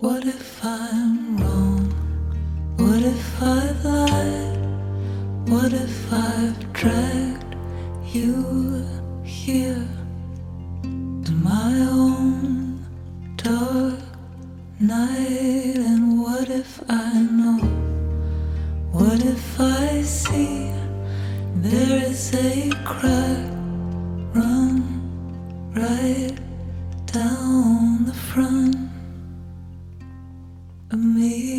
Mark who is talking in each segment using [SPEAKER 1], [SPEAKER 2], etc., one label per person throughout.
[SPEAKER 1] What if I'm wrong? What if I've lied? What if I've dragged you here to my own dark night? And what if I know? What if I see there is a crack? Run right down the front me.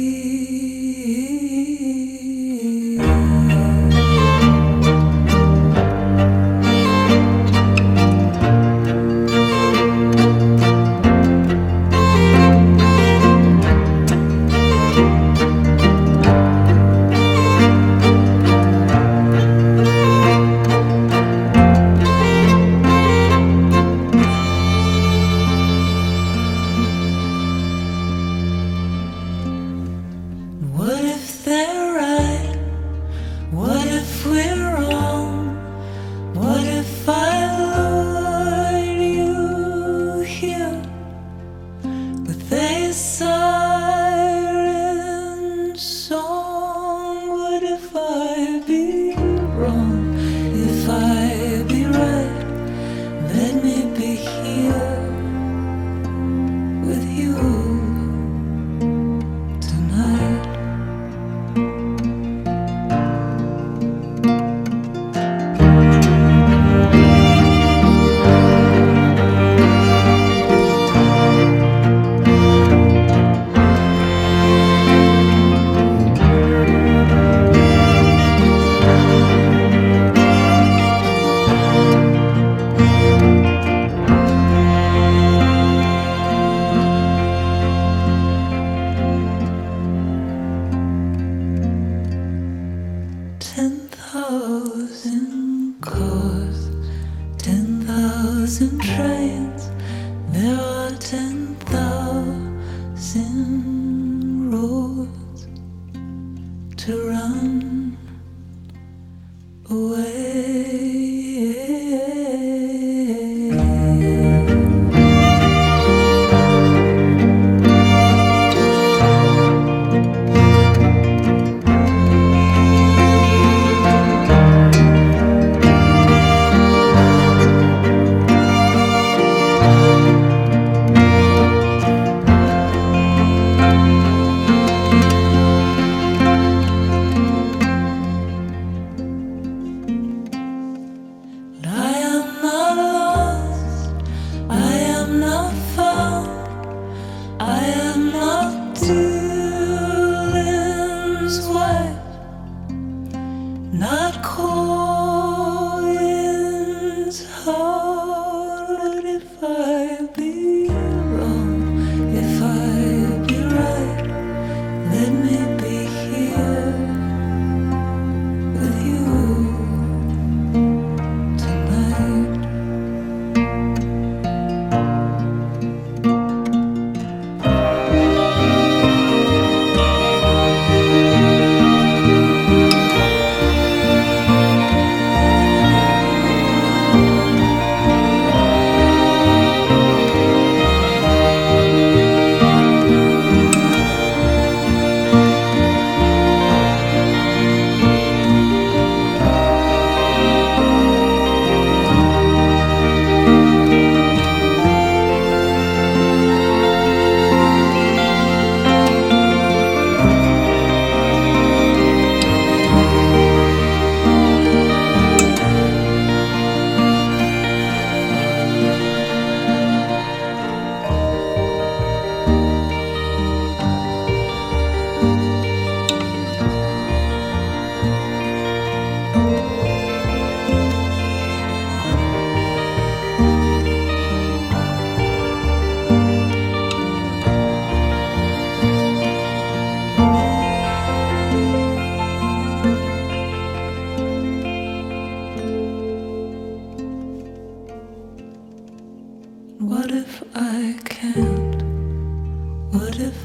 [SPEAKER 1] Ten thousand cars, ten thousand trains. There are ten thousand roads to run away. If I can't? What if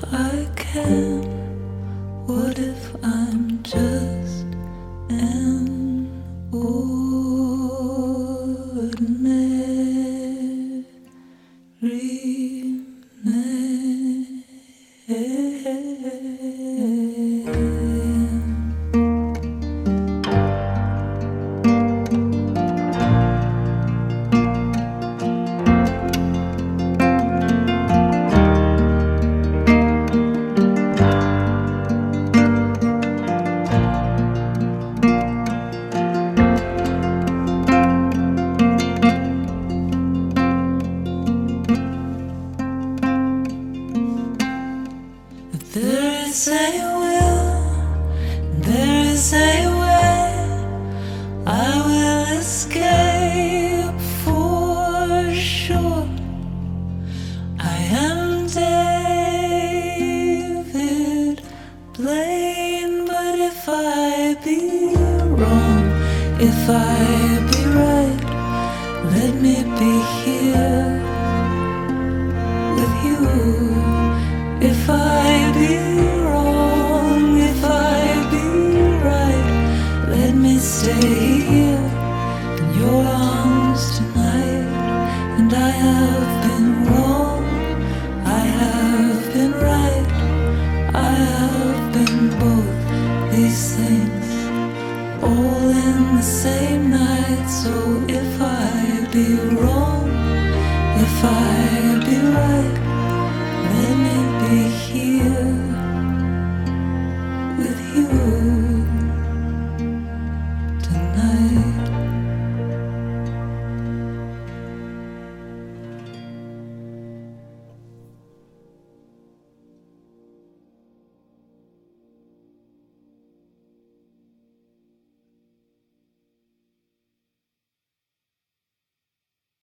[SPEAKER 1] be wrong, if I be right, let me be here.